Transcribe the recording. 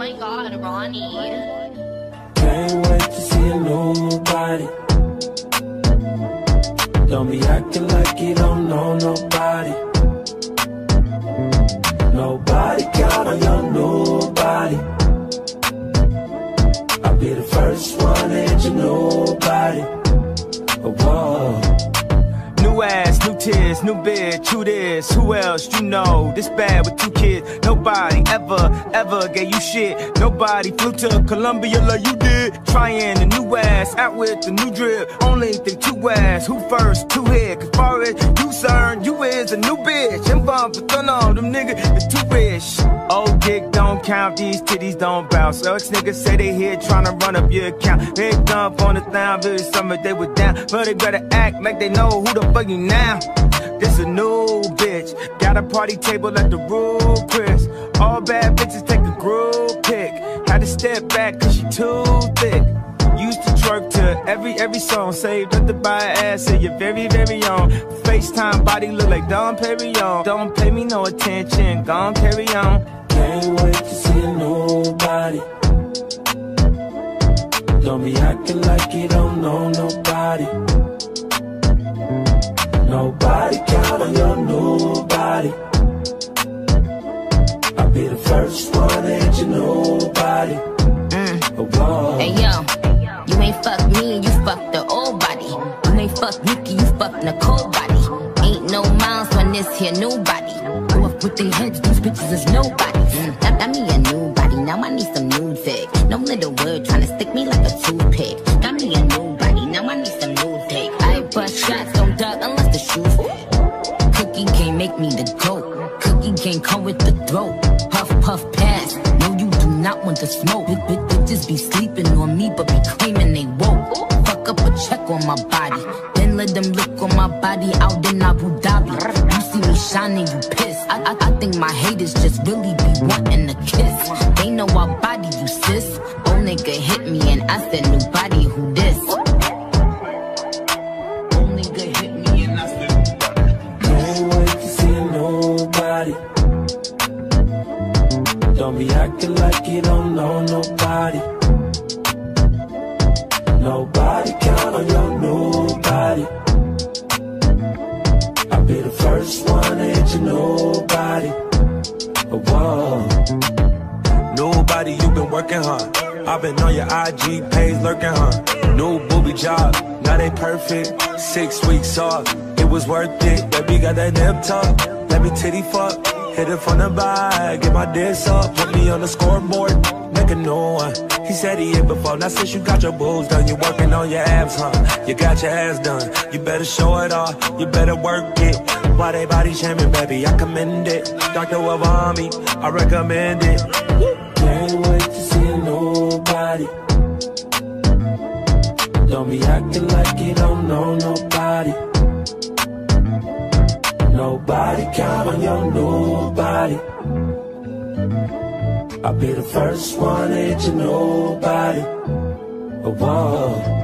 Ronnie. Can't wait to see a new body. Don't be acting like you don't know nobody. Nobody count on your new body. I'll be the first one that you know about it. Whoa. Tears, new bitch, who this? Who else you know? This bad with two kids. Nobody ever, ever gave you shit. Nobody flew to Columbia like you did. Trying the new ass, out with the new drip. Only think two ass, who first, two hit. Cause far as you concerned, you is a new bitch. And bump, but all them niggas is too rich. Old dick don't count, these titties don't bounce. So ex niggas say they here tryna run up your account. Big dump on the town, very summer they were down. But they better act like they know who the fuck you now. A new bitch. Got a party table at the Rue Chris. All bad bitches take a group pic. Had to step back cause she too thick. Used to twerk to every every song. Saved up to buy an ass in your very very own. FaceTime body look like Dom Perignon. Don't pay me no attention. Gon' carry on. Can't wait to see a new body. Don't be acting like you don't know nobody. Nobody you fuck Nicole body. Ain't no miles on this here new body. Grew up with they heads, these bitches is nobody. Mm, that, that me a new body, now I need some new dick. No little word tryna stick me like a toothpick. Got me a new body, now I need some new dick. I bust shots, don't duck unless the shoes fit. Cookie can't make me the goat. Cookie can't come with the throat. Puff, puff, pass. No, you do not want the smoke. Bit, bit, bitches be sleeping on me, but be claiming they woke. Fuck up a check on my body. Then let them look on my body out in Abu Dhabi. You see me shining, you pissed. I, I, I think my haters just really be wanting a kiss. They know I body you, sis. Old nigga hit me and I said, new body, who this? Don't be acting like you don't know nobody. Nobody about it. Whoa. Nobody, you been working hard. I've been on your IG page lurking, huh? New booby job, now they perfect. Six weeks off, it was worth it. Baby got that nip tuck, let me titty fuck. Hit it from the back, get my diss up, put me on the scoreboard, make a new one. He said he hit before, now since you got your boobs done, you working on your abs, huh? You got your ass done, you better show it off, you better work it. Why they body shaming, baby? I commend it. Dr. Wavami, I recommend it. Can't wait to see Nobody count on your new body. I'll be the first one that you about it. Whoa.